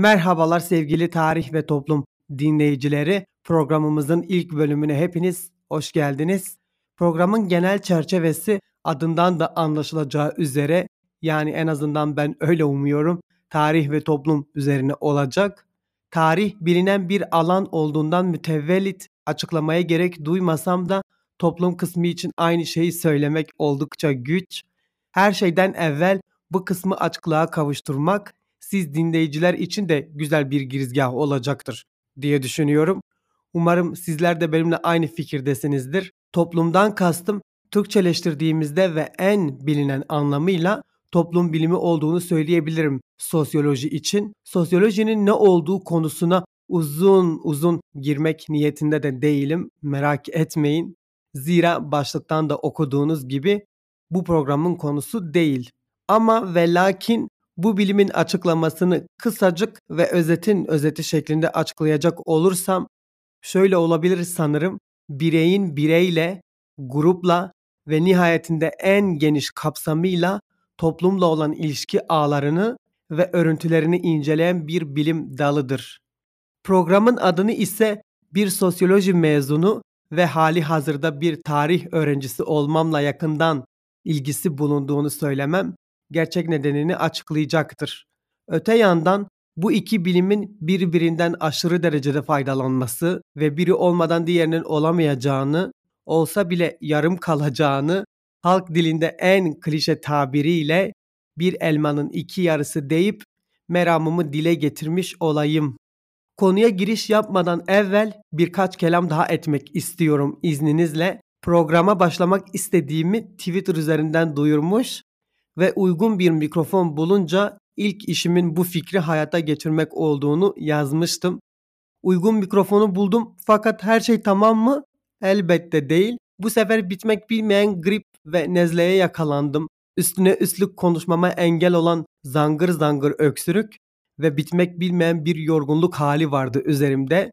Merhabalar sevgili tarih ve toplum dinleyicileri. Programımızın ilk bölümüne hepiniz hoş geldiniz. Programın genel çerçevesi adından da anlaşılacağı üzere yani en azından ben öyle umuyorum tarih ve toplum üzerine olacak. Tarih bilinen bir alan olduğundan mütevellit açıklamaya gerek duymasam da toplum kısmı için aynı şeyi söylemek oldukça güç. Her şeyden evvel bu kısmı açıklığa kavuşturmak siz dinleyiciler için de güzel bir girizgah olacaktır diye düşünüyorum. Umarım sizler de benimle aynı fikirdesinizdir. Toplumdan kastım Türkçeleştirdiğimizde ve en bilinen anlamıyla toplum bilimi olduğunu söyleyebilirim sosyoloji için. Sosyolojinin ne olduğu konusuna uzun uzun girmek niyetinde de değilim. Merak etmeyin. Zira başlıktan da okuduğunuz gibi bu programın konusu değil. Ama ve lakin bu bilimin açıklamasını kısacık ve özetin özeti şeklinde açıklayacak olursam şöyle olabilir sanırım. Bireyin bireyle, grupla ve nihayetinde en geniş kapsamıyla toplumla olan ilişki ağlarını ve örüntülerini inceleyen bir bilim dalıdır. Programın adını ise bir sosyoloji mezunu ve hali hazırda bir tarih öğrencisi olmamla yakından ilgisi bulunduğunu söylemem gerçek nedenini açıklayacaktır. Öte yandan bu iki bilimin birbirinden aşırı derecede faydalanması ve biri olmadan diğerinin olamayacağını, olsa bile yarım kalacağını halk dilinde en klişe tabiriyle bir elmanın iki yarısı deyip meramımı dile getirmiş olayım. Konuya giriş yapmadan evvel birkaç kelam daha etmek istiyorum izninizle. Programa başlamak istediğimi Twitter üzerinden duyurmuş ve uygun bir mikrofon bulunca ilk işimin bu fikri hayata geçirmek olduğunu yazmıştım. Uygun mikrofonu buldum fakat her şey tamam mı? Elbette değil. Bu sefer bitmek bilmeyen grip ve nezleye yakalandım. Üstüne üstlük konuşmama engel olan zangır zangır öksürük ve bitmek bilmeyen bir yorgunluk hali vardı üzerimde.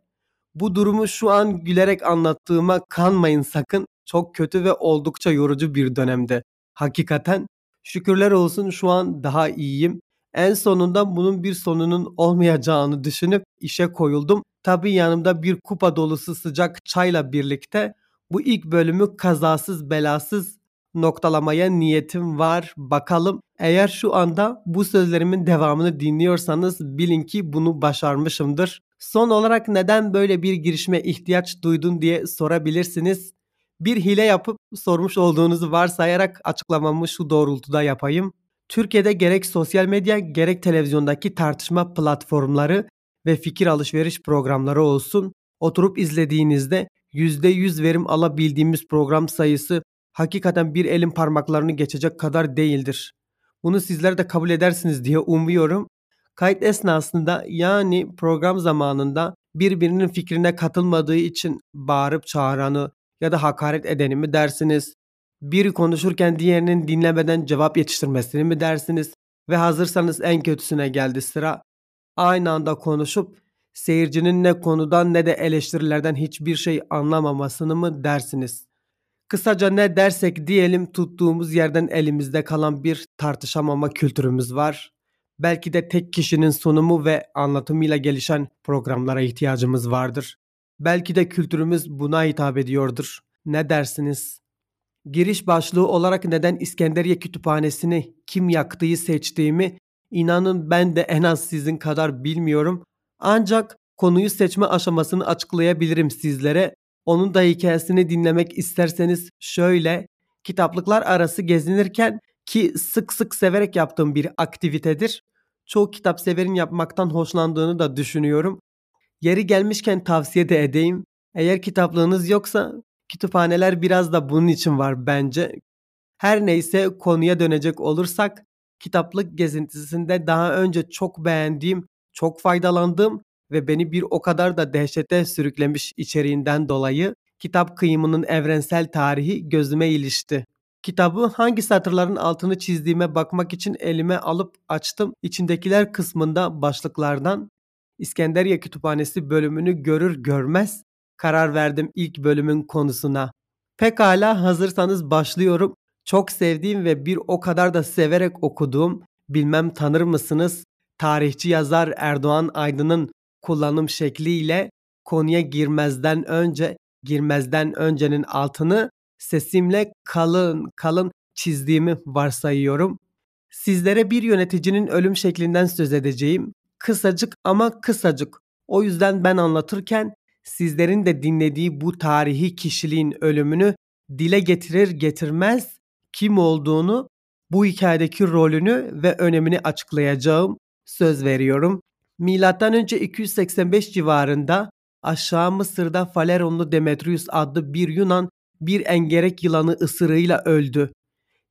Bu durumu şu an gülerek anlattığıma kanmayın sakın. Çok kötü ve oldukça yorucu bir dönemde. Hakikaten Şükürler olsun şu an daha iyiyim. En sonunda bunun bir sonunun olmayacağını düşünüp işe koyuldum. Tabii yanımda bir kupa dolusu sıcak çayla birlikte bu ilk bölümü kazasız belasız noktalamaya niyetim var. Bakalım eğer şu anda bu sözlerimin devamını dinliyorsanız bilin ki bunu başarmışımdır. Son olarak neden böyle bir girişime ihtiyaç duydun diye sorabilirsiniz bir hile yapıp sormuş olduğunuzu varsayarak açıklamamı şu doğrultuda yapayım. Türkiye'de gerek sosyal medya gerek televizyondaki tartışma platformları ve fikir alışveriş programları olsun oturup izlediğinizde %100 verim alabildiğimiz program sayısı hakikaten bir elin parmaklarını geçecek kadar değildir. Bunu sizler de kabul edersiniz diye umuyorum. Kayıt esnasında yani program zamanında birbirinin fikrine katılmadığı için bağırıp çağıranı, ya da hakaret edeni mi dersiniz? Biri konuşurken diğerinin dinlemeden cevap yetiştirmesini mi dersiniz? Ve hazırsanız en kötüsüne geldi sıra. Aynı anda konuşup seyircinin ne konudan ne de eleştirilerden hiçbir şey anlamamasını mı dersiniz? Kısaca ne dersek diyelim tuttuğumuz yerden elimizde kalan bir tartışamama kültürümüz var. Belki de tek kişinin sunumu ve anlatımıyla gelişen programlara ihtiyacımız vardır. Belki de kültürümüz buna hitap ediyordur. Ne dersiniz? Giriş başlığı olarak neden İskenderiye Kütüphanesi'ni kim yaktığı seçtiğimi inanın ben de en az sizin kadar bilmiyorum. Ancak konuyu seçme aşamasını açıklayabilirim sizlere. Onun da hikayesini dinlemek isterseniz şöyle kitaplıklar arası gezinirken ki sık sık severek yaptığım bir aktivitedir. Çoğu kitap severin yapmaktan hoşlandığını da düşünüyorum. Yeri gelmişken tavsiye de edeyim. Eğer kitaplığınız yoksa kütüphaneler biraz da bunun için var bence. Her neyse konuya dönecek olursak kitaplık gezintisinde daha önce çok beğendiğim, çok faydalandığım ve beni bir o kadar da dehşete sürüklemiş içeriğinden dolayı kitap kıyımının evrensel tarihi gözüme ilişti. Kitabı hangi satırların altını çizdiğime bakmak için elime alıp açtım. İçindekiler kısmında başlıklardan İskenderiye Kütüphanesi bölümünü görür görmez karar verdim ilk bölümün konusuna. Pekala hazırsanız başlıyorum. Çok sevdiğim ve bir o kadar da severek okuduğum, bilmem tanır mısınız? tarihçi yazar Erdoğan Aydın'ın kullanım şekliyle konuya girmezden önce girmezden öncenin altını sesimle kalın kalın çizdiğimi varsayıyorum. Sizlere bir yöneticinin ölüm şeklinden söz edeceğim. Kısacık ama kısacık. O yüzden ben anlatırken sizlerin de dinlediği bu tarihi kişiliğin ölümünü dile getirir getirmez kim olduğunu, bu hikayedeki rolünü ve önemini açıklayacağım. Söz veriyorum. Milattan önce 285 civarında aşağı Mısır'da Faleronlu Demetrius adlı bir Yunan bir engerek yılanı ısırığıyla öldü.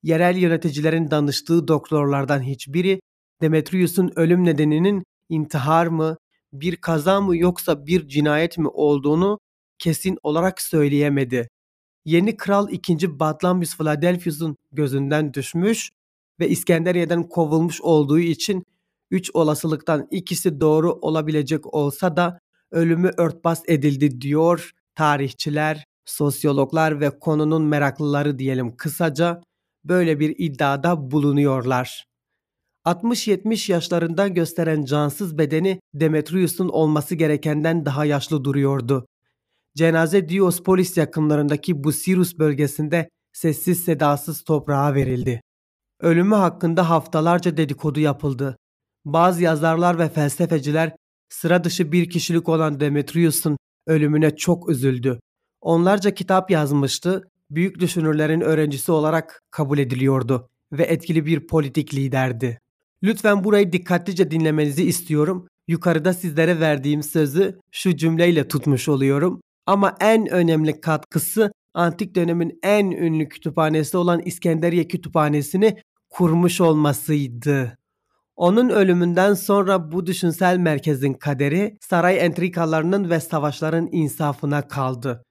Yerel yöneticilerin danıştığı doktorlardan hiçbiri Demetrius'un ölüm nedeninin intihar mı, bir kaza mı yoksa bir cinayet mi olduğunu kesin olarak söyleyemedi. Yeni kral 2. Batlamyus Philadelphus'un gözünden düşmüş ve İskenderiye'den kovulmuş olduğu için üç olasılıktan ikisi doğru olabilecek olsa da ölümü örtbas edildi diyor tarihçiler, sosyologlar ve konunun meraklıları diyelim kısaca böyle bir iddiada bulunuyorlar. 60-70 yaşlarında gösteren cansız bedeni Demetrius'un olması gerekenden daha yaşlı duruyordu. Cenaze Diospolis yakınlarındaki Busirus bölgesinde sessiz sedasız toprağa verildi. Ölümü hakkında haftalarca dedikodu yapıldı. Bazı yazarlar ve felsefeciler sıra dışı bir kişilik olan Demetrius'un ölümüne çok üzüldü. Onlarca kitap yazmıştı, büyük düşünürlerin öğrencisi olarak kabul ediliyordu ve etkili bir politik liderdi. Lütfen burayı dikkatlice dinlemenizi istiyorum. Yukarıda sizlere verdiğim sözü şu cümleyle tutmuş oluyorum. Ama en önemli katkısı antik dönemin en ünlü kütüphanesi olan İskenderiye Kütüphanesi'ni kurmuş olmasıydı. Onun ölümünden sonra bu düşünsel merkezin kaderi saray entrikalarının ve savaşların insafına kaldı.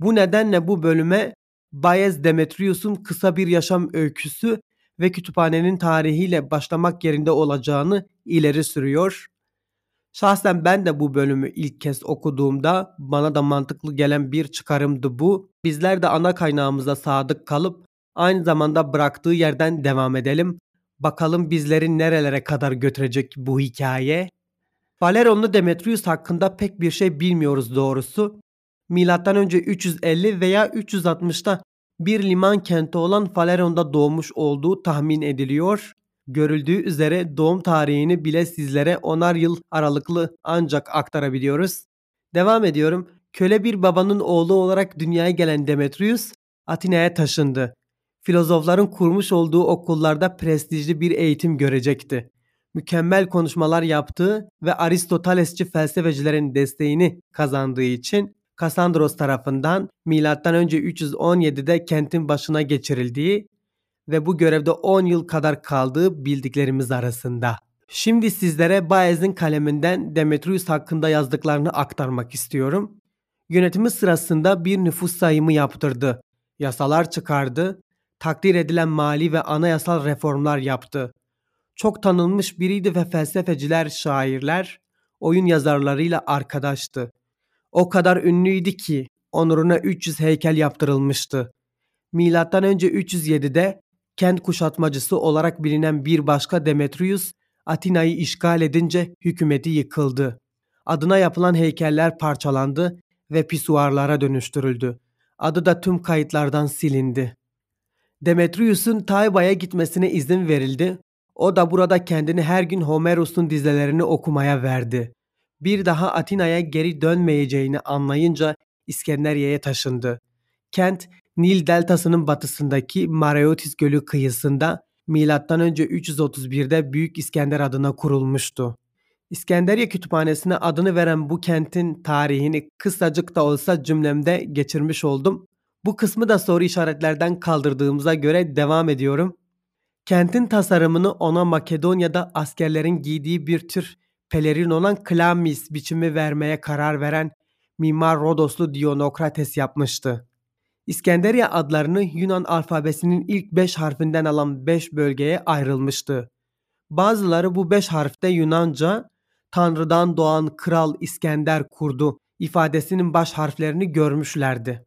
Bu nedenle bu bölüme Bayez Demetrius'un kısa bir yaşam öyküsü ve kütüphanenin tarihiyle başlamak yerinde olacağını ileri sürüyor. Şahsen ben de bu bölümü ilk kez okuduğumda bana da mantıklı gelen bir çıkarımdı bu. Bizler de ana kaynağımıza sadık kalıp aynı zamanda bıraktığı yerden devam edelim. Bakalım bizleri nerelere kadar götürecek bu hikaye. Valeronlu Demetrius hakkında pek bir şey bilmiyoruz doğrusu. Milattan önce 350 veya 360'ta bir liman kenti olan Faleron'da doğmuş olduğu tahmin ediliyor. Görüldüğü üzere doğum tarihini bile sizlere onar yıl aralıklı ancak aktarabiliyoruz. Devam ediyorum. Köle bir babanın oğlu olarak dünyaya gelen Demetrius Atina'ya taşındı. Filozofların kurmuş olduğu okullarda prestijli bir eğitim görecekti. Mükemmel konuşmalar yaptığı ve Aristotelesçi felsefecilerin desteğini kazandığı için Kasandros tarafından M.Ö. 317'de kentin başına geçirildiği ve bu görevde 10 yıl kadar kaldığı bildiklerimiz arasında. Şimdi sizlere Baez'in kaleminden Demetrius hakkında yazdıklarını aktarmak istiyorum. Yönetimi sırasında bir nüfus sayımı yaptırdı. Yasalar çıkardı. Takdir edilen mali ve anayasal reformlar yaptı. Çok tanınmış biriydi ve felsefeciler, şairler, oyun yazarlarıyla arkadaştı. O kadar ünlüydü ki onuruna 300 heykel yaptırılmıştı. Milattan önce 307'de kent kuşatmacısı olarak bilinen bir başka Demetrius Atina'yı işgal edince hükümeti yıkıldı. Adına yapılan heykeller parçalandı ve pisuarlara dönüştürüldü. Adı da tüm kayıtlardan silindi. Demetrius'un Tayba'ya gitmesine izin verildi. O da burada kendini her gün Homeros'un dizelerini okumaya verdi. Bir daha Atina'ya geri dönmeyeceğini anlayınca İskenderiye'ye taşındı. Kent Nil deltasının batısındaki Mareotis Gölü kıyısında önce 331'de Büyük İskender adına kurulmuştu. İskenderiye Kütüphanesi'ne adını veren bu kentin tarihini kısacık da olsa cümlemde geçirmiş oldum. Bu kısmı da soru işaretlerden kaldırdığımıza göre devam ediyorum. Kentin tasarımını ona Makedonya'da askerlerin giydiği bir tür pelerin olan klamis biçimi vermeye karar veren mimar Rodoslu Dionokrates yapmıştı. İskenderiye adlarını Yunan alfabesinin ilk 5 harfinden alan 5 bölgeye ayrılmıştı. Bazıları bu 5 harfte Yunanca Tanrı'dan doğan Kral İskender kurdu ifadesinin baş harflerini görmüşlerdi.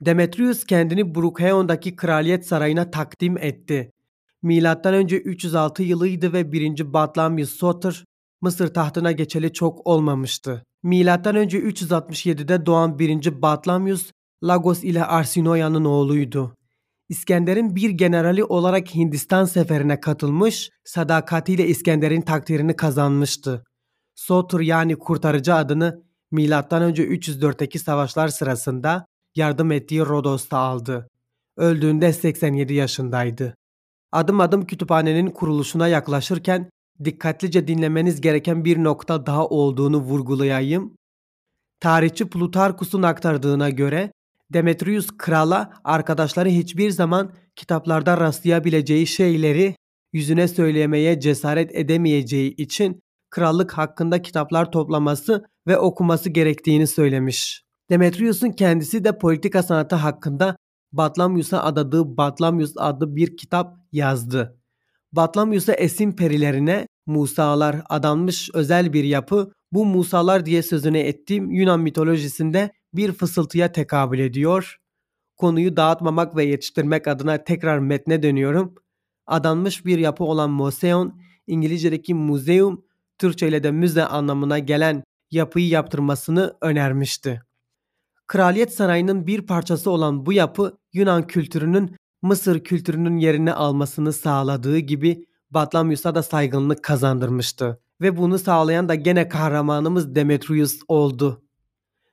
Demetrius kendini Brukheon'daki kraliyet sarayına takdim etti. Milattan önce 306 yılıydı ve 1. Batlamyus Soter Mısır tahtına geçeli çok olmamıştı. Milattan önce 367'de doğan 1. Batlamyus Lagos ile Arsinoya'nın oğluydu. İskender'in bir generali olarak Hindistan seferine katılmış, sadakatiyle İskender'in takdirini kazanmıştı. Sotur yani kurtarıcı adını önce 304'teki savaşlar sırasında yardım ettiği Rodos'ta aldı. Öldüğünde 87 yaşındaydı. Adım adım kütüphanenin kuruluşuna yaklaşırken dikkatlice dinlemeniz gereken bir nokta daha olduğunu vurgulayayım. Tarihçi Plutarkus'un aktardığına göre Demetrius krala arkadaşları hiçbir zaman kitaplarda rastlayabileceği şeyleri yüzüne söylemeye cesaret edemeyeceği için krallık hakkında kitaplar toplaması ve okuması gerektiğini söylemiş. Demetrius'un kendisi de politika sanatı hakkında Batlamyus'a adadığı Batlamyus adlı bir kitap yazdı. Batlamyus'a esin perilerine Musalar adanmış özel bir yapı bu Musalar diye sözüne ettiğim Yunan mitolojisinde bir fısıltıya tekabül ediyor. Konuyu dağıtmamak ve yetiştirmek adına tekrar metne dönüyorum. Adanmış bir yapı olan Moseon, İngilizce'deki museum, Türkçe ile de müze anlamına gelen yapıyı yaptırmasını önermişti. Kraliyet Sarayı'nın bir parçası olan bu yapı Yunan kültürünün Mısır kültürünün yerini almasını sağladığı gibi Batlamyus'a da saygınlık kazandırmıştı. Ve bunu sağlayan da gene kahramanımız Demetrius oldu.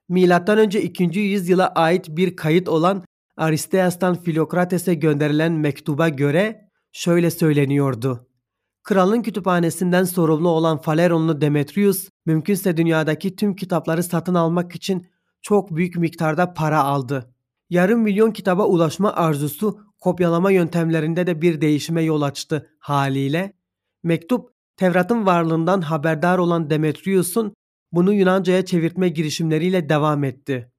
Milattan önce 2. yüzyıla ait bir kayıt olan Aristeas'tan Filokrates'e gönderilen mektuba göre şöyle söyleniyordu. Kralın kütüphanesinden sorumlu olan Faleronlu Demetrius, mümkünse dünyadaki tüm kitapları satın almak için çok büyük miktarda para aldı. Yarım milyon kitaba ulaşma arzusu kopyalama yöntemlerinde de bir değişime yol açtı haliyle. Mektup, Tevrat'ın varlığından haberdar olan Demetrius'un bunu Yunanca'ya çevirtme girişimleriyle devam etti.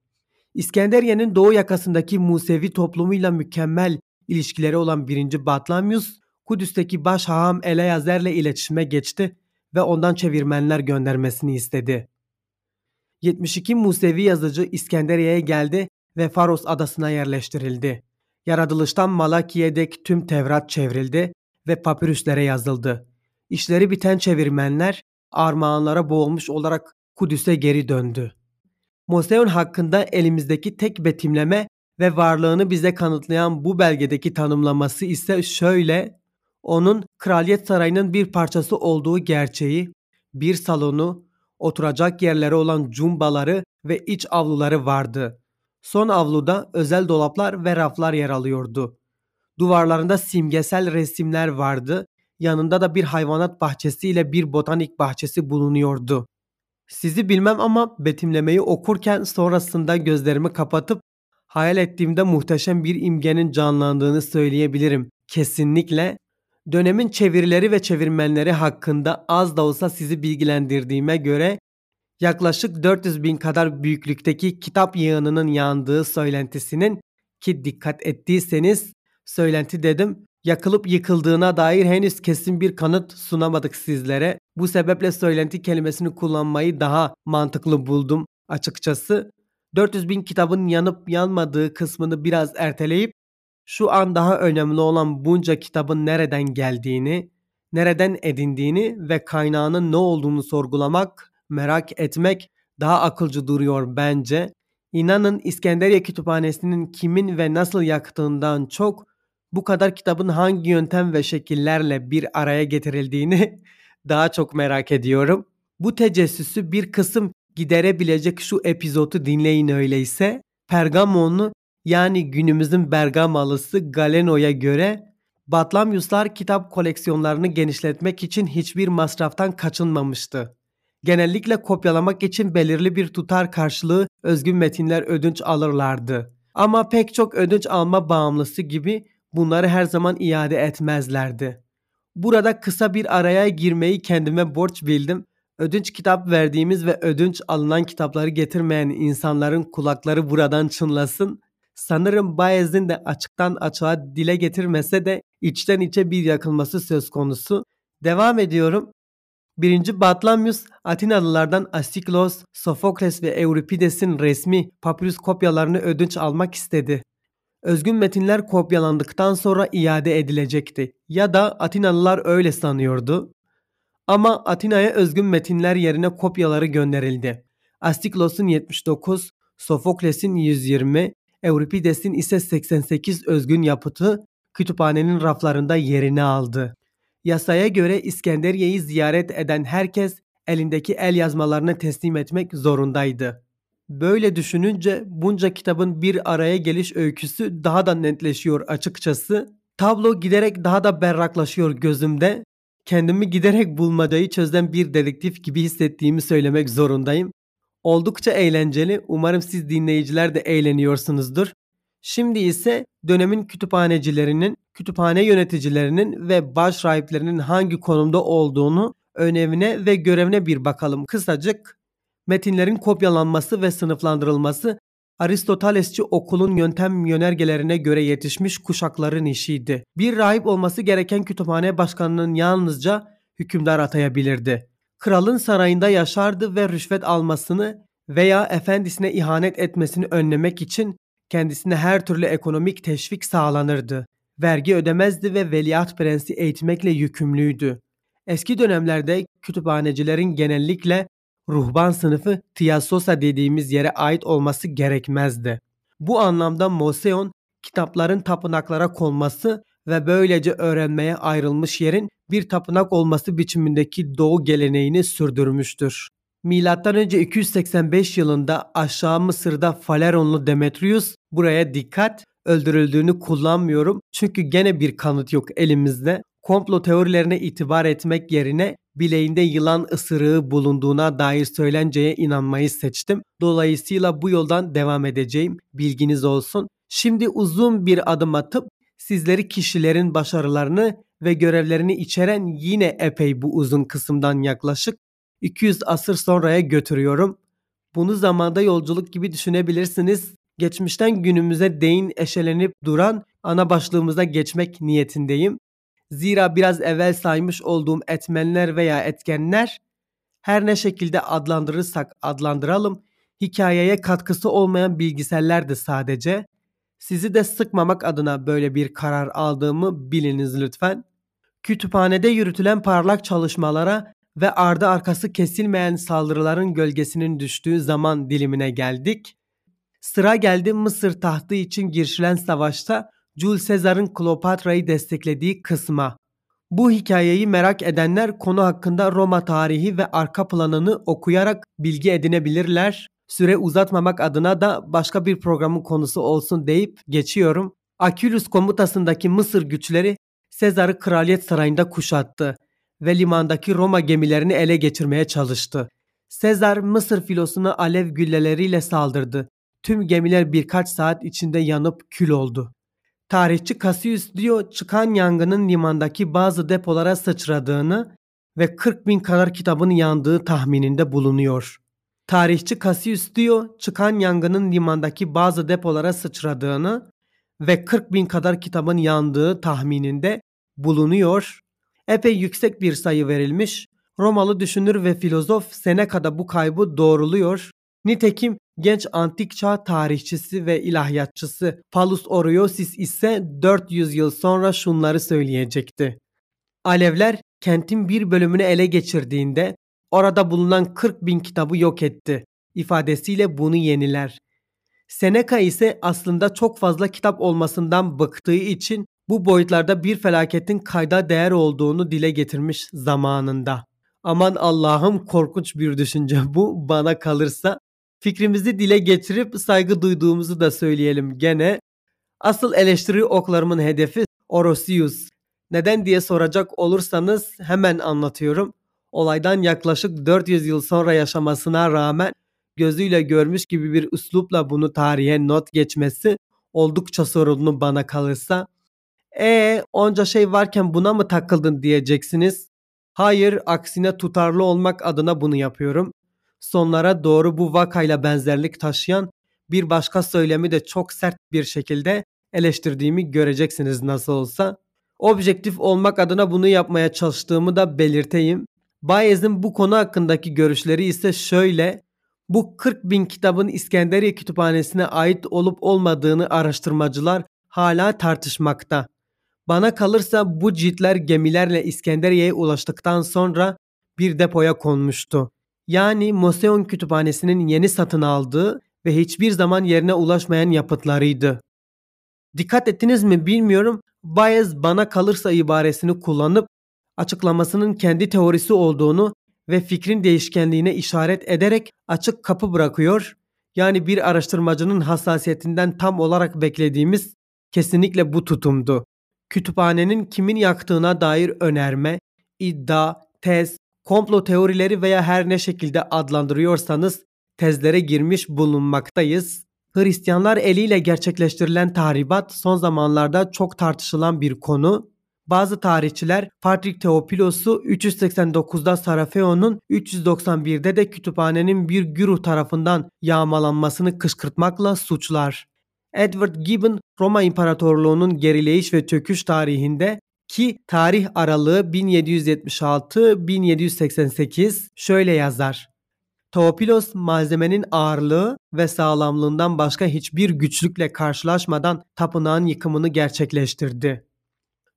İskenderiye'nin doğu yakasındaki Musevi toplumuyla mükemmel ilişkileri olan 1. Batlamyus, Kudüs'teki baş haham Eleyazer'le iletişime geçti ve ondan çevirmenler göndermesini istedi. 72 Musevi yazıcı İskenderiye'ye geldi ve Faros adasına yerleştirildi. Yaratılıştan Malaki'ye dek tüm Tevrat çevrildi ve papirüslere yazıldı. İşleri biten çevirmenler armağanlara boğulmuş olarak Kudüs'e geri döndü. Moseon hakkında elimizdeki tek betimleme ve varlığını bize kanıtlayan bu belgedeki tanımlaması ise şöyle, onun kraliyet sarayının bir parçası olduğu gerçeği, bir salonu, oturacak yerleri olan cumbaları ve iç avluları vardı. Son avluda özel dolaplar ve raflar yer alıyordu. Duvarlarında simgesel resimler vardı. Yanında da bir hayvanat bahçesi ile bir botanik bahçesi bulunuyordu. Sizi bilmem ama betimlemeyi okurken sonrasında gözlerimi kapatıp hayal ettiğimde muhteşem bir imgenin canlandığını söyleyebilirim. Kesinlikle dönemin çevirileri ve çevirmenleri hakkında az da olsa sizi bilgilendirdiğime göre yaklaşık 400 bin kadar büyüklükteki kitap yığınının yandığı söylentisinin ki dikkat ettiyseniz söylenti dedim yakılıp yıkıldığına dair henüz kesin bir kanıt sunamadık sizlere. Bu sebeple söylenti kelimesini kullanmayı daha mantıklı buldum açıkçası. 400 bin kitabın yanıp yanmadığı kısmını biraz erteleyip şu an daha önemli olan bunca kitabın nereden geldiğini, nereden edindiğini ve kaynağının ne olduğunu sorgulamak, merak etmek daha akılcı duruyor bence. İnanın İskenderiye Kütüphanesi'nin kimin ve nasıl yaktığından çok bu kadar kitabın hangi yöntem ve şekillerle bir araya getirildiğini daha çok merak ediyorum. Bu tecessüsü bir kısım giderebilecek şu epizodu dinleyin öyleyse. Pergamonlu yani günümüzün Bergamalısı Galeno'ya göre Batlamyuslar kitap koleksiyonlarını genişletmek için hiçbir masraftan kaçınmamıştı. Genellikle kopyalamak için belirli bir tutar karşılığı özgün metinler ödünç alırlardı. Ama pek çok ödünç alma bağımlısı gibi bunları her zaman iade etmezlerdi. Burada kısa bir araya girmeyi kendime borç bildim. Ödünç kitap verdiğimiz ve ödünç alınan kitapları getirmeyen insanların kulakları buradan çınlasın. Sanırım Bayez'in de açıktan açığa dile getirmese de içten içe bir yakılması söz konusu. Devam ediyorum. Birinci Batlamyus Atinalılardan Asiklos, Sofokles ve Euripides'in resmi papyrus kopyalarını ödünç almak istedi. Özgün metinler kopyalandıktan sonra iade edilecekti ya da Atinalılar öyle sanıyordu. Ama Atina'ya özgün metinler yerine kopyaları gönderildi. Astiklos'un 79, Sofokles'in 120, Euripides'in ise 88 özgün yapıtı kütüphanenin raflarında yerini aldı. Yasaya göre İskenderiye'yi ziyaret eden herkes elindeki el yazmalarını teslim etmek zorundaydı. Böyle düşününce bunca kitabın bir araya geliş öyküsü daha da netleşiyor açıkçası. Tablo giderek daha da berraklaşıyor gözümde. Kendimi giderek bulmacayı çözen bir dedektif gibi hissettiğimi söylemek zorundayım. Oldukça eğlenceli. Umarım siz dinleyiciler de eğleniyorsunuzdur. Şimdi ise dönemin kütüphanecilerinin, kütüphane yöneticilerinin ve baş rahiplerinin hangi konumda olduğunu, önemine ve görevine bir bakalım kısacık. Metinlerin kopyalanması ve sınıflandırılması Aristotelesçi okulun yöntem yönergelerine göre yetişmiş kuşakların işiydi. Bir rahip olması gereken kütüphane başkanının yalnızca hükümdar atayabilirdi. Kralın sarayında yaşardı ve rüşvet almasını veya efendisine ihanet etmesini önlemek için kendisine her türlü ekonomik teşvik sağlanırdı. Vergi ödemezdi ve veliaht prensi eğitmekle yükümlüydü. Eski dönemlerde kütüphanecilerin genellikle ruhban sınıfı Tiasosa dediğimiz yere ait olması gerekmezdi. Bu anlamda Moseon kitapların tapınaklara konması ve böylece öğrenmeye ayrılmış yerin bir tapınak olması biçimindeki doğu geleneğini sürdürmüştür. M.Ö. 285 yılında aşağı Mısır'da Faleronlu Demetrius buraya dikkat öldürüldüğünü kullanmıyorum çünkü gene bir kanıt yok elimizde. Komplo teorilerine itibar etmek yerine bileğinde yılan ısırığı bulunduğuna dair söylenceye inanmayı seçtim. Dolayısıyla bu yoldan devam edeceğim. Bilginiz olsun. Şimdi uzun bir adım atıp sizleri kişilerin başarılarını ve görevlerini içeren yine epey bu uzun kısımdan yaklaşık 200 asır sonraya götürüyorum. Bunu zamanda yolculuk gibi düşünebilirsiniz. Geçmişten günümüze değin eşelenip duran ana başlığımıza geçmek niyetindeyim. Zira biraz evvel saymış olduğum etmenler veya etkenler her ne şekilde adlandırırsak adlandıralım hikayeye katkısı olmayan bilgisellerdi sadece. Sizi de sıkmamak adına böyle bir karar aldığımı biliniz lütfen. Kütüphanede yürütülen parlak çalışmalara ve ardı arkası kesilmeyen saldırıların gölgesinin düştüğü zaman dilimine geldik. Sıra geldi Mısır tahtı için girişilen savaşta Jules Caesar'ın Kleopatra'yı desteklediği kısma. Bu hikayeyi merak edenler konu hakkında Roma tarihi ve arka planını okuyarak bilgi edinebilirler. Süre uzatmamak adına da başka bir programın konusu olsun deyip geçiyorum. Akülüs komutasındaki Mısır güçleri Sezar'ı kraliyet sarayında kuşattı ve limandaki Roma gemilerini ele geçirmeye çalıştı. Sezar Mısır filosuna alev gülleleriyle saldırdı. Tüm gemiler birkaç saat içinde yanıp kül oldu. Tarihçi Cassius diyor çıkan yangının limandaki bazı depolara sıçradığını ve 40 bin kadar kitabın yandığı tahmininde bulunuyor. Tarihçi Cassius diyor çıkan yangının limandaki bazı depolara sıçradığını ve 40 bin kadar kitabın yandığı tahmininde bulunuyor. Epey yüksek bir sayı verilmiş. Romalı düşünür ve filozof Seneca'da bu kaybı doğruluyor. Nitekim genç antik çağ tarihçisi ve ilahiyatçısı Palus Oriosis ise 400 yıl sonra şunları söyleyecekti. Alevler kentin bir bölümünü ele geçirdiğinde orada bulunan 40 bin kitabı yok etti. İfadesiyle bunu yeniler. Seneca ise aslında çok fazla kitap olmasından bıktığı için bu boyutlarda bir felaketin kayda değer olduğunu dile getirmiş zamanında. Aman Allah'ım korkunç bir düşünce bu bana kalırsa. Fikrimizi dile getirip saygı duyduğumuzu da söyleyelim gene. Asıl eleştiri oklarımın hedefi Orosius. Neden diye soracak olursanız hemen anlatıyorum. Olaydan yaklaşık 400 yıl sonra yaşamasına rağmen gözüyle görmüş gibi bir üslupla bunu tarihe not geçmesi oldukça sorunlu bana kalırsa. E onca şey varken buna mı takıldın diyeceksiniz. Hayır aksine tutarlı olmak adına bunu yapıyorum. Sonlara doğru bu vakayla benzerlik taşıyan bir başka söylemi de çok sert bir şekilde eleştirdiğimi göreceksiniz nasıl olsa. Objektif olmak adına bunu yapmaya çalıştığımı da belirteyim. Bayez'in bu konu hakkındaki görüşleri ise şöyle. Bu 40 bin kitabın İskenderiye Kütüphanesi'ne ait olup olmadığını araştırmacılar hala tartışmakta. Bana kalırsa bu ciltler gemilerle İskenderiye'ye ulaştıktan sonra bir depoya konmuştu. Yani Moseon Kütüphanesi'nin yeni satın aldığı ve hiçbir zaman yerine ulaşmayan yapıtlarıydı. Dikkat ettiniz mi bilmiyorum. Bayez bana kalırsa ibaresini kullanıp açıklamasının kendi teorisi olduğunu ve fikrin değişkenliğine işaret ederek açık kapı bırakıyor. Yani bir araştırmacının hassasiyetinden tam olarak beklediğimiz kesinlikle bu tutumdu. Kütüphanenin kimin yaktığına dair önerme, iddia, tez, komplo teorileri veya her ne şekilde adlandırıyorsanız tezlere girmiş bulunmaktayız. Hristiyanlar eliyle gerçekleştirilen tahribat son zamanlarda çok tartışılan bir konu. Bazı tarihçiler Patrik Teopilos'u 389'da Sarafeon'un 391'de de kütüphanenin bir güruh tarafından yağmalanmasını kışkırtmakla suçlar. Edward Gibbon Roma İmparatorluğu'nun gerileyiş ve çöküş tarihinde ki tarih aralığı 1776-1788 şöyle yazar. Teopilos malzemenin ağırlığı ve sağlamlığından başka hiçbir güçlükle karşılaşmadan tapınağın yıkımını gerçekleştirdi.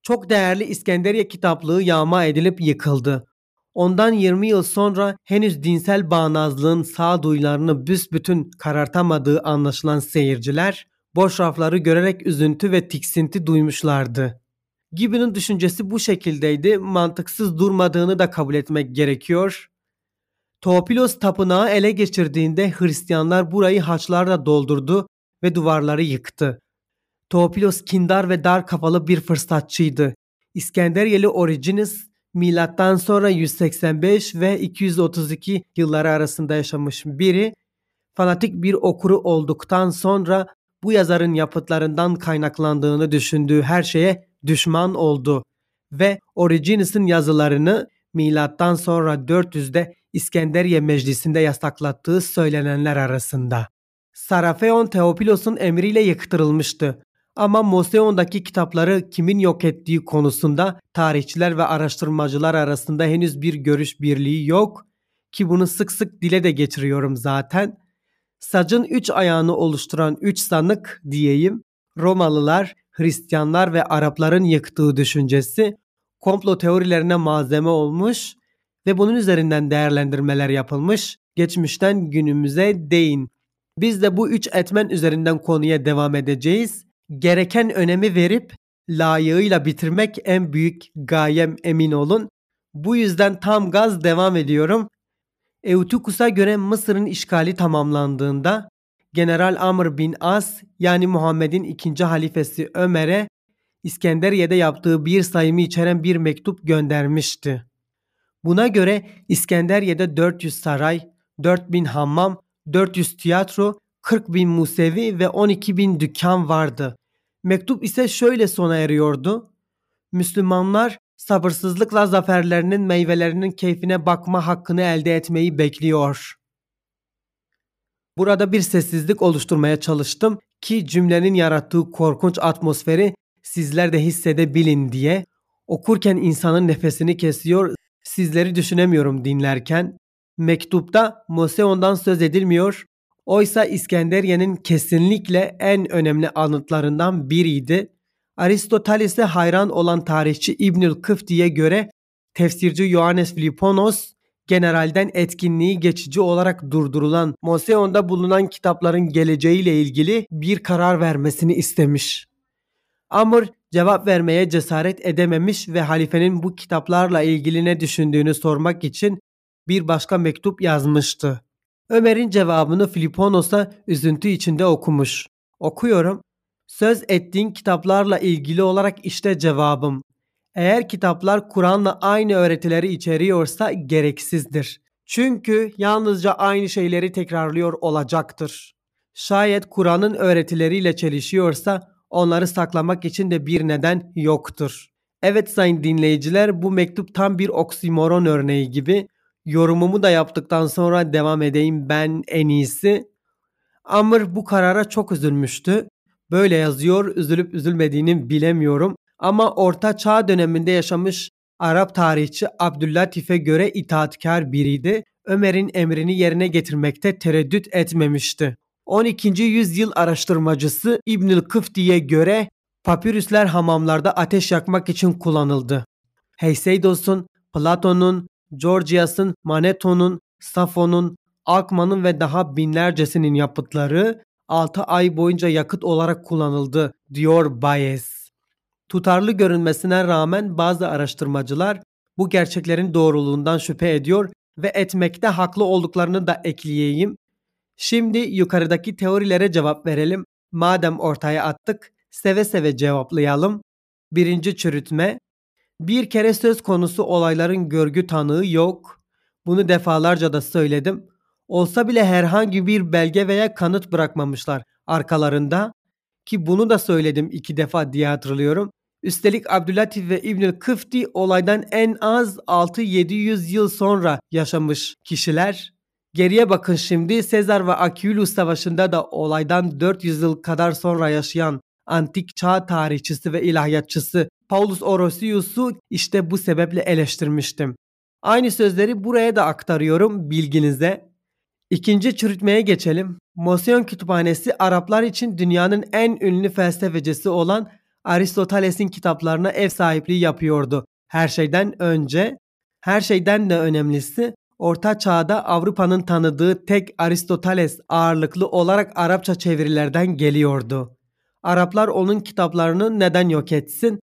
Çok değerli İskenderiye kitaplığı yağma edilip yıkıldı. Ondan 20 yıl sonra henüz dinsel bağnazlığın sağduyularını büsbütün karartamadığı anlaşılan seyirciler boş rafları görerek üzüntü ve tiksinti duymuşlardı. Gibbon'un düşüncesi bu şekildeydi, mantıksız durmadığını da kabul etmek gerekiyor. Teopilos tapınağı ele geçirdiğinde Hristiyanlar burayı haçlarla doldurdu ve duvarları yıktı. Teopilos kindar ve dar kafalı bir fırsatçıydı. İskenderiyeli Origenes milattan sonra 185 ve 232 yılları arasında yaşamış biri, fanatik bir okuru olduktan sonra bu yazarın yapıtlarından kaynaklandığını düşündüğü her şeye düşman oldu ve Origenes'in yazılarını milattan sonra 400'de İskenderiye Meclisi'nde yasaklattığı söylenenler arasında. Sarafeon Teopilos'un emriyle yıktırılmıştı. Ama Moseon'daki kitapları kimin yok ettiği konusunda tarihçiler ve araştırmacılar arasında henüz bir görüş birliği yok ki bunu sık sık dile de getiriyorum zaten. Sacın üç ayağını oluşturan üç sanık diyeyim Romalılar, Hristiyanlar ve Arapların yıktığı düşüncesi komplo teorilerine malzeme olmuş ve bunun üzerinden değerlendirmeler yapılmış. Geçmişten günümüze değin. Biz de bu üç etmen üzerinden konuya devam edeceğiz. Gereken önemi verip layığıyla bitirmek en büyük gayem emin olun. Bu yüzden tam gaz devam ediyorum. Eutychus'a göre Mısır'ın işgali tamamlandığında General Amr bin As yani Muhammed'in ikinci halifesi Ömer'e İskenderiye'de yaptığı bir sayımı içeren bir mektup göndermişti. Buna göre İskenderiye'de 400 saray, 4000 hammam, 400 tiyatro, 40 bin musevi ve 12 bin dükkan vardı. Mektup ise şöyle sona eriyordu. Müslümanlar sabırsızlıkla zaferlerinin meyvelerinin keyfine bakma hakkını elde etmeyi bekliyor. Burada bir sessizlik oluşturmaya çalıştım ki cümlenin yarattığı korkunç atmosferi sizler de hissedebilin diye. Okurken insanın nefesini kesiyor, sizleri düşünemiyorum dinlerken. Mektupta Moseon'dan söz edilmiyor. Oysa İskenderiye'nin kesinlikle en önemli anıtlarından biriydi. Aristoteles'e hayran olan tarihçi İbnül Kıfti'ye göre tefsirci Ioannes Filiponos generalden etkinliği geçici olarak durdurulan Moseon'da bulunan kitapların geleceğiyle ilgili bir karar vermesini istemiş. Amr cevap vermeye cesaret edememiş ve halifenin bu kitaplarla ilgili ne düşündüğünü sormak için bir başka mektup yazmıştı. Ömer'in cevabını Filiponos'a üzüntü içinde okumuş. Okuyorum. Söz ettiğin kitaplarla ilgili olarak işte cevabım. Eğer kitaplar Kur'an'la aynı öğretileri içeriyorsa gereksizdir. Çünkü yalnızca aynı şeyleri tekrarlıyor olacaktır. Şayet Kur'an'ın öğretileriyle çelişiyorsa onları saklamak için de bir neden yoktur. Evet sayın dinleyiciler bu mektup tam bir oksimoron örneği gibi. Yorumumu da yaptıktan sonra devam edeyim ben en iyisi. Amr bu karara çok üzülmüştü. Böyle yazıyor, üzülüp üzülmediğini bilemiyorum. Ama Orta Çağ döneminde yaşamış Arap tarihçi Abdüllatif'e göre itaatkar biriydi. Ömer'in emrini yerine getirmekte tereddüt etmemişti. 12. yüzyıl araştırmacısı İbnül Kıfti'ye göre papirüsler hamamlarda ateş yakmak için kullanıldı. Heyseidos'un, Platon'un, Georgias'ın, Manetto'nun, Safo'nun, Alkmaar'ın ve daha binlercesinin yapıtları 6 ay boyunca yakıt olarak kullanıldı, diyor Bayes. Tutarlı görünmesine rağmen bazı araştırmacılar bu gerçeklerin doğruluğundan şüphe ediyor ve etmekte haklı olduklarını da ekleyeyim. Şimdi yukarıdaki teorilere cevap verelim. Madem ortaya attık, seve seve cevaplayalım. Birinci çürütme. Bir kere söz konusu olayların görgü tanığı yok. Bunu defalarca da söyledim. Olsa bile herhangi bir belge veya kanıt bırakmamışlar arkalarında. Ki bunu da söyledim iki defa diye hatırlıyorum. Üstelik Abdülatif ve İbnül Kıfti olaydan en az 6-700 yıl sonra yaşamış kişiler. Geriye bakın şimdi Sezar ve Akülus Savaşı'nda da olaydan 400 yıl kadar sonra yaşayan antik çağ tarihçisi ve ilahiyatçısı Paulus Orosius'u işte bu sebeple eleştirmiştim. Aynı sözleri buraya da aktarıyorum bilginize. İkinci çürütmeye geçelim. Mosion Kütüphanesi Araplar için dünyanın en ünlü felsefecisi olan Aristoteles'in kitaplarına ev sahipliği yapıyordu. Her şeyden önce, her şeyden de önemlisi Orta Çağ'da Avrupa'nın tanıdığı tek Aristoteles ağırlıklı olarak Arapça çevirilerden geliyordu. Araplar onun kitaplarını neden yok etsin?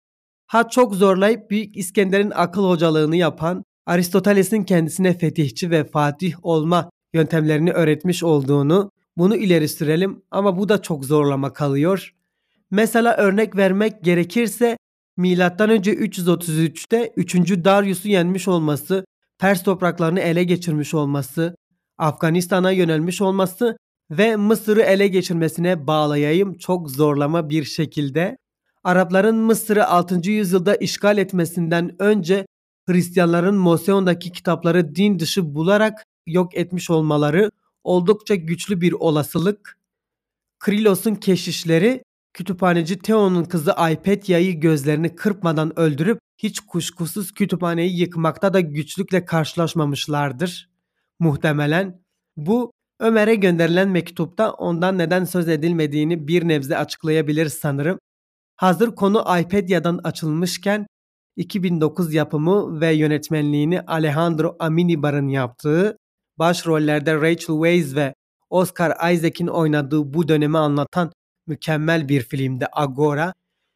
Ha çok zorlayıp Büyük İskender'in akıl hocalığını yapan, Aristoteles'in kendisine fetihçi ve fatih olma yöntemlerini öğretmiş olduğunu, bunu ileri sürelim ama bu da çok zorlama kalıyor. Mesela örnek vermek gerekirse milattan önce 333'te 3. Darius'u yenmiş olması, Pers topraklarını ele geçirmiş olması, Afganistan'a yönelmiş olması ve Mısır'ı ele geçirmesine bağlayayım çok zorlama bir şekilde. Arapların Mısır'ı 6. yüzyılda işgal etmesinden önce Hristiyanların Moseon'daki kitapları din dışı bularak yok etmiş olmaları oldukça güçlü bir olasılık. Krilos'un keşişleri Kütüphaneci Theo'nun kızı Aypetya'yı gözlerini kırpmadan öldürüp hiç kuşkusuz kütüphaneyi yıkmakta da güçlükle karşılaşmamışlardır. Muhtemelen bu Ömer'e gönderilen mektupta ondan neden söz edilmediğini bir nebze açıklayabilir sanırım. Hazır konu iPadia'dan açılmışken 2009 yapımı ve yönetmenliğini Alejandro Aminibar'ın yaptığı, başrollerde Rachel Weisz ve Oscar Isaac'in oynadığı bu dönemi anlatan mükemmel bir filmdi Agora.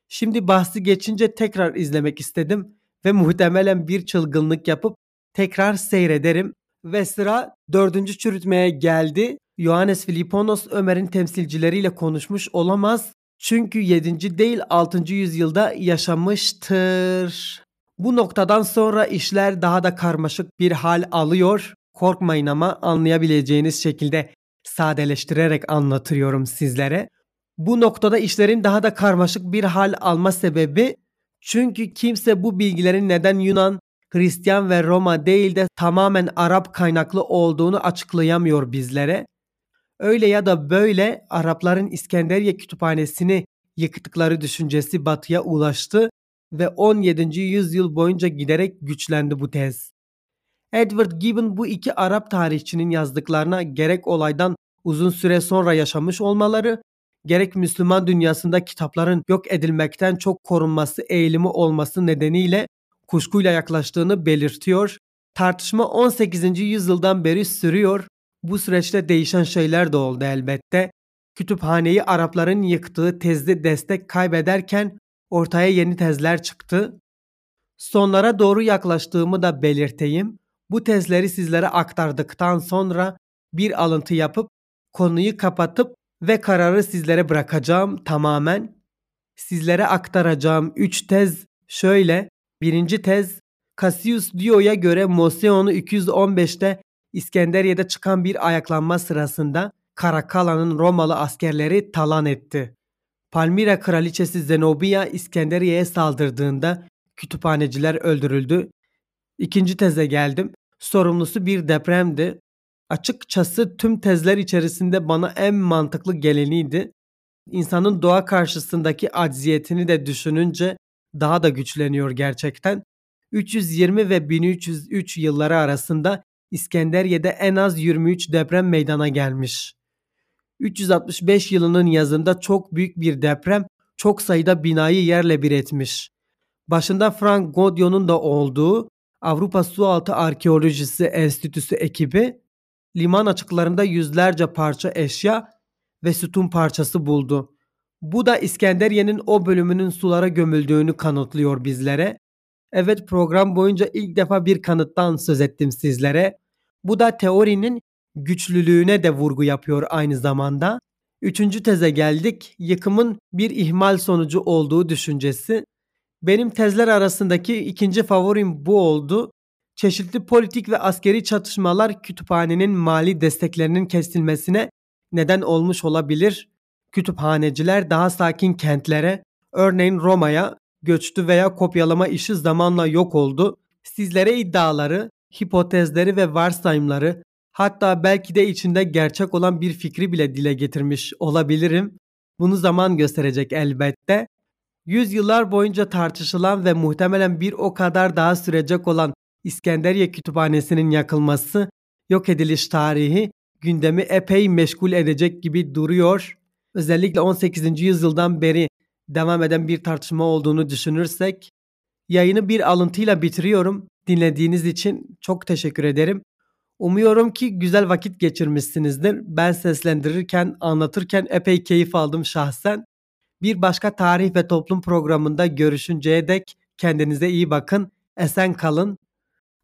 Şimdi bahsi geçince tekrar izlemek istedim ve muhtemelen bir çılgınlık yapıp tekrar seyrederim. Ve sıra dördüncü çürütmeye geldi. Johannes Filiponos Ömer'in temsilcileriyle konuşmuş olamaz. Çünkü 7. değil 6. yüzyılda yaşamıştır. Bu noktadan sonra işler daha da karmaşık bir hal alıyor. Korkmayın ama anlayabileceğiniz şekilde sadeleştirerek anlatıyorum sizlere. Bu noktada işlerin daha da karmaşık bir hal alma sebebi çünkü kimse bu bilgilerin neden Yunan, Hristiyan ve Roma değil de tamamen Arap kaynaklı olduğunu açıklayamıyor bizlere. Öyle ya da böyle Arapların İskenderiye kütüphanesini yıktıkları düşüncesi batıya ulaştı ve 17. yüzyıl boyunca giderek güçlendi bu tez. Edward Gibbon bu iki Arap tarihçinin yazdıklarına gerek olaydan uzun süre sonra yaşamış olmaları gerek Müslüman dünyasında kitapların yok edilmekten çok korunması eğilimi olması nedeniyle kuşkuyla yaklaştığını belirtiyor. Tartışma 18. yüzyıldan beri sürüyor. Bu süreçte değişen şeyler de oldu elbette. Kütüphaneyi Arapların yıktığı tezde destek kaybederken ortaya yeni tezler çıktı. Sonlara doğru yaklaştığımı da belirteyim. Bu tezleri sizlere aktardıktan sonra bir alıntı yapıp konuyu kapatıp ve kararı sizlere bırakacağım tamamen. Sizlere aktaracağım 3 tez şöyle. Birinci tez Cassius Dio'ya göre Moseon'u 215'te İskenderiye'de çıkan bir ayaklanma sırasında Karakala'nın Romalı askerleri talan etti. Palmira kraliçesi Zenobia İskenderiye'ye saldırdığında kütüphaneciler öldürüldü. İkinci teze geldim. Sorumlusu bir depremdi. Açıkçası tüm tezler içerisinde bana en mantıklı geleniydi. İnsanın doğa karşısındaki acziyetini de düşününce daha da güçleniyor gerçekten. 320 ve 1303 yılları arasında İskenderiye'de en az 23 deprem meydana gelmiş. 365 yılının yazında çok büyük bir deprem çok sayıda binayı yerle bir etmiş. Başında Frank Godion'un da olduğu Avrupa Sualtı Arkeolojisi Enstitüsü ekibi liman açıklarında yüzlerce parça eşya ve sütun parçası buldu. Bu da İskenderiye'nin o bölümünün sulara gömüldüğünü kanıtlıyor bizlere. Evet program boyunca ilk defa bir kanıttan söz ettim sizlere. Bu da teorinin güçlülüğüne de vurgu yapıyor aynı zamanda. Üçüncü teze geldik. Yıkımın bir ihmal sonucu olduğu düşüncesi. Benim tezler arasındaki ikinci favorim bu oldu. Çeşitli politik ve askeri çatışmalar kütüphanenin mali desteklerinin kesilmesine neden olmuş olabilir. Kütüphaneciler daha sakin kentlere, örneğin Roma'ya göçtü veya kopyalama işi zamanla yok oldu. Sizlere iddiaları, hipotezleri ve varsayımları hatta belki de içinde gerçek olan bir fikri bile dile getirmiş olabilirim. Bunu zaman gösterecek elbette. Yüzyıllar boyunca tartışılan ve muhtemelen bir o kadar daha sürecek olan İskenderiye Kütüphanesi'nin yakılması, yok ediliş tarihi gündemi epey meşgul edecek gibi duruyor. Özellikle 18. yüzyıldan beri devam eden bir tartışma olduğunu düşünürsek yayını bir alıntıyla bitiriyorum. Dinlediğiniz için çok teşekkür ederim. Umuyorum ki güzel vakit geçirmişsinizdir. Ben seslendirirken, anlatırken epey keyif aldım şahsen. Bir başka tarih ve toplum programında görüşünceye dek kendinize iyi bakın, esen kalın.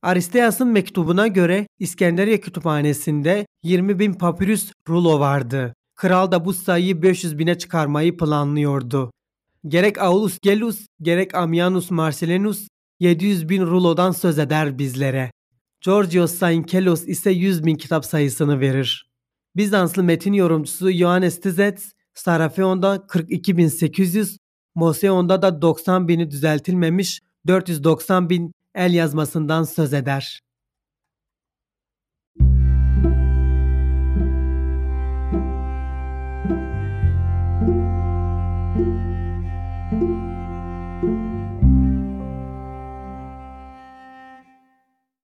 Aristeas'ın mektubuna göre İskenderiye Kütüphanesi'nde 20 bin papyrus rulo vardı. Kral da bu sayıyı 500 bine çıkarmayı planlıyordu. Gerek Aulus Gelus gerek Ammianus Marcellinus 700 bin rulodan söz eder bizlere. Georgios Sainkelos ise 100 bin kitap sayısını verir. Bizanslı metin yorumcusu Ioannes Tizets, Sarafeon'da 42.800, Moseon'da da 90 bini düzeltilmemiş 490 bin el yazmasından söz eder.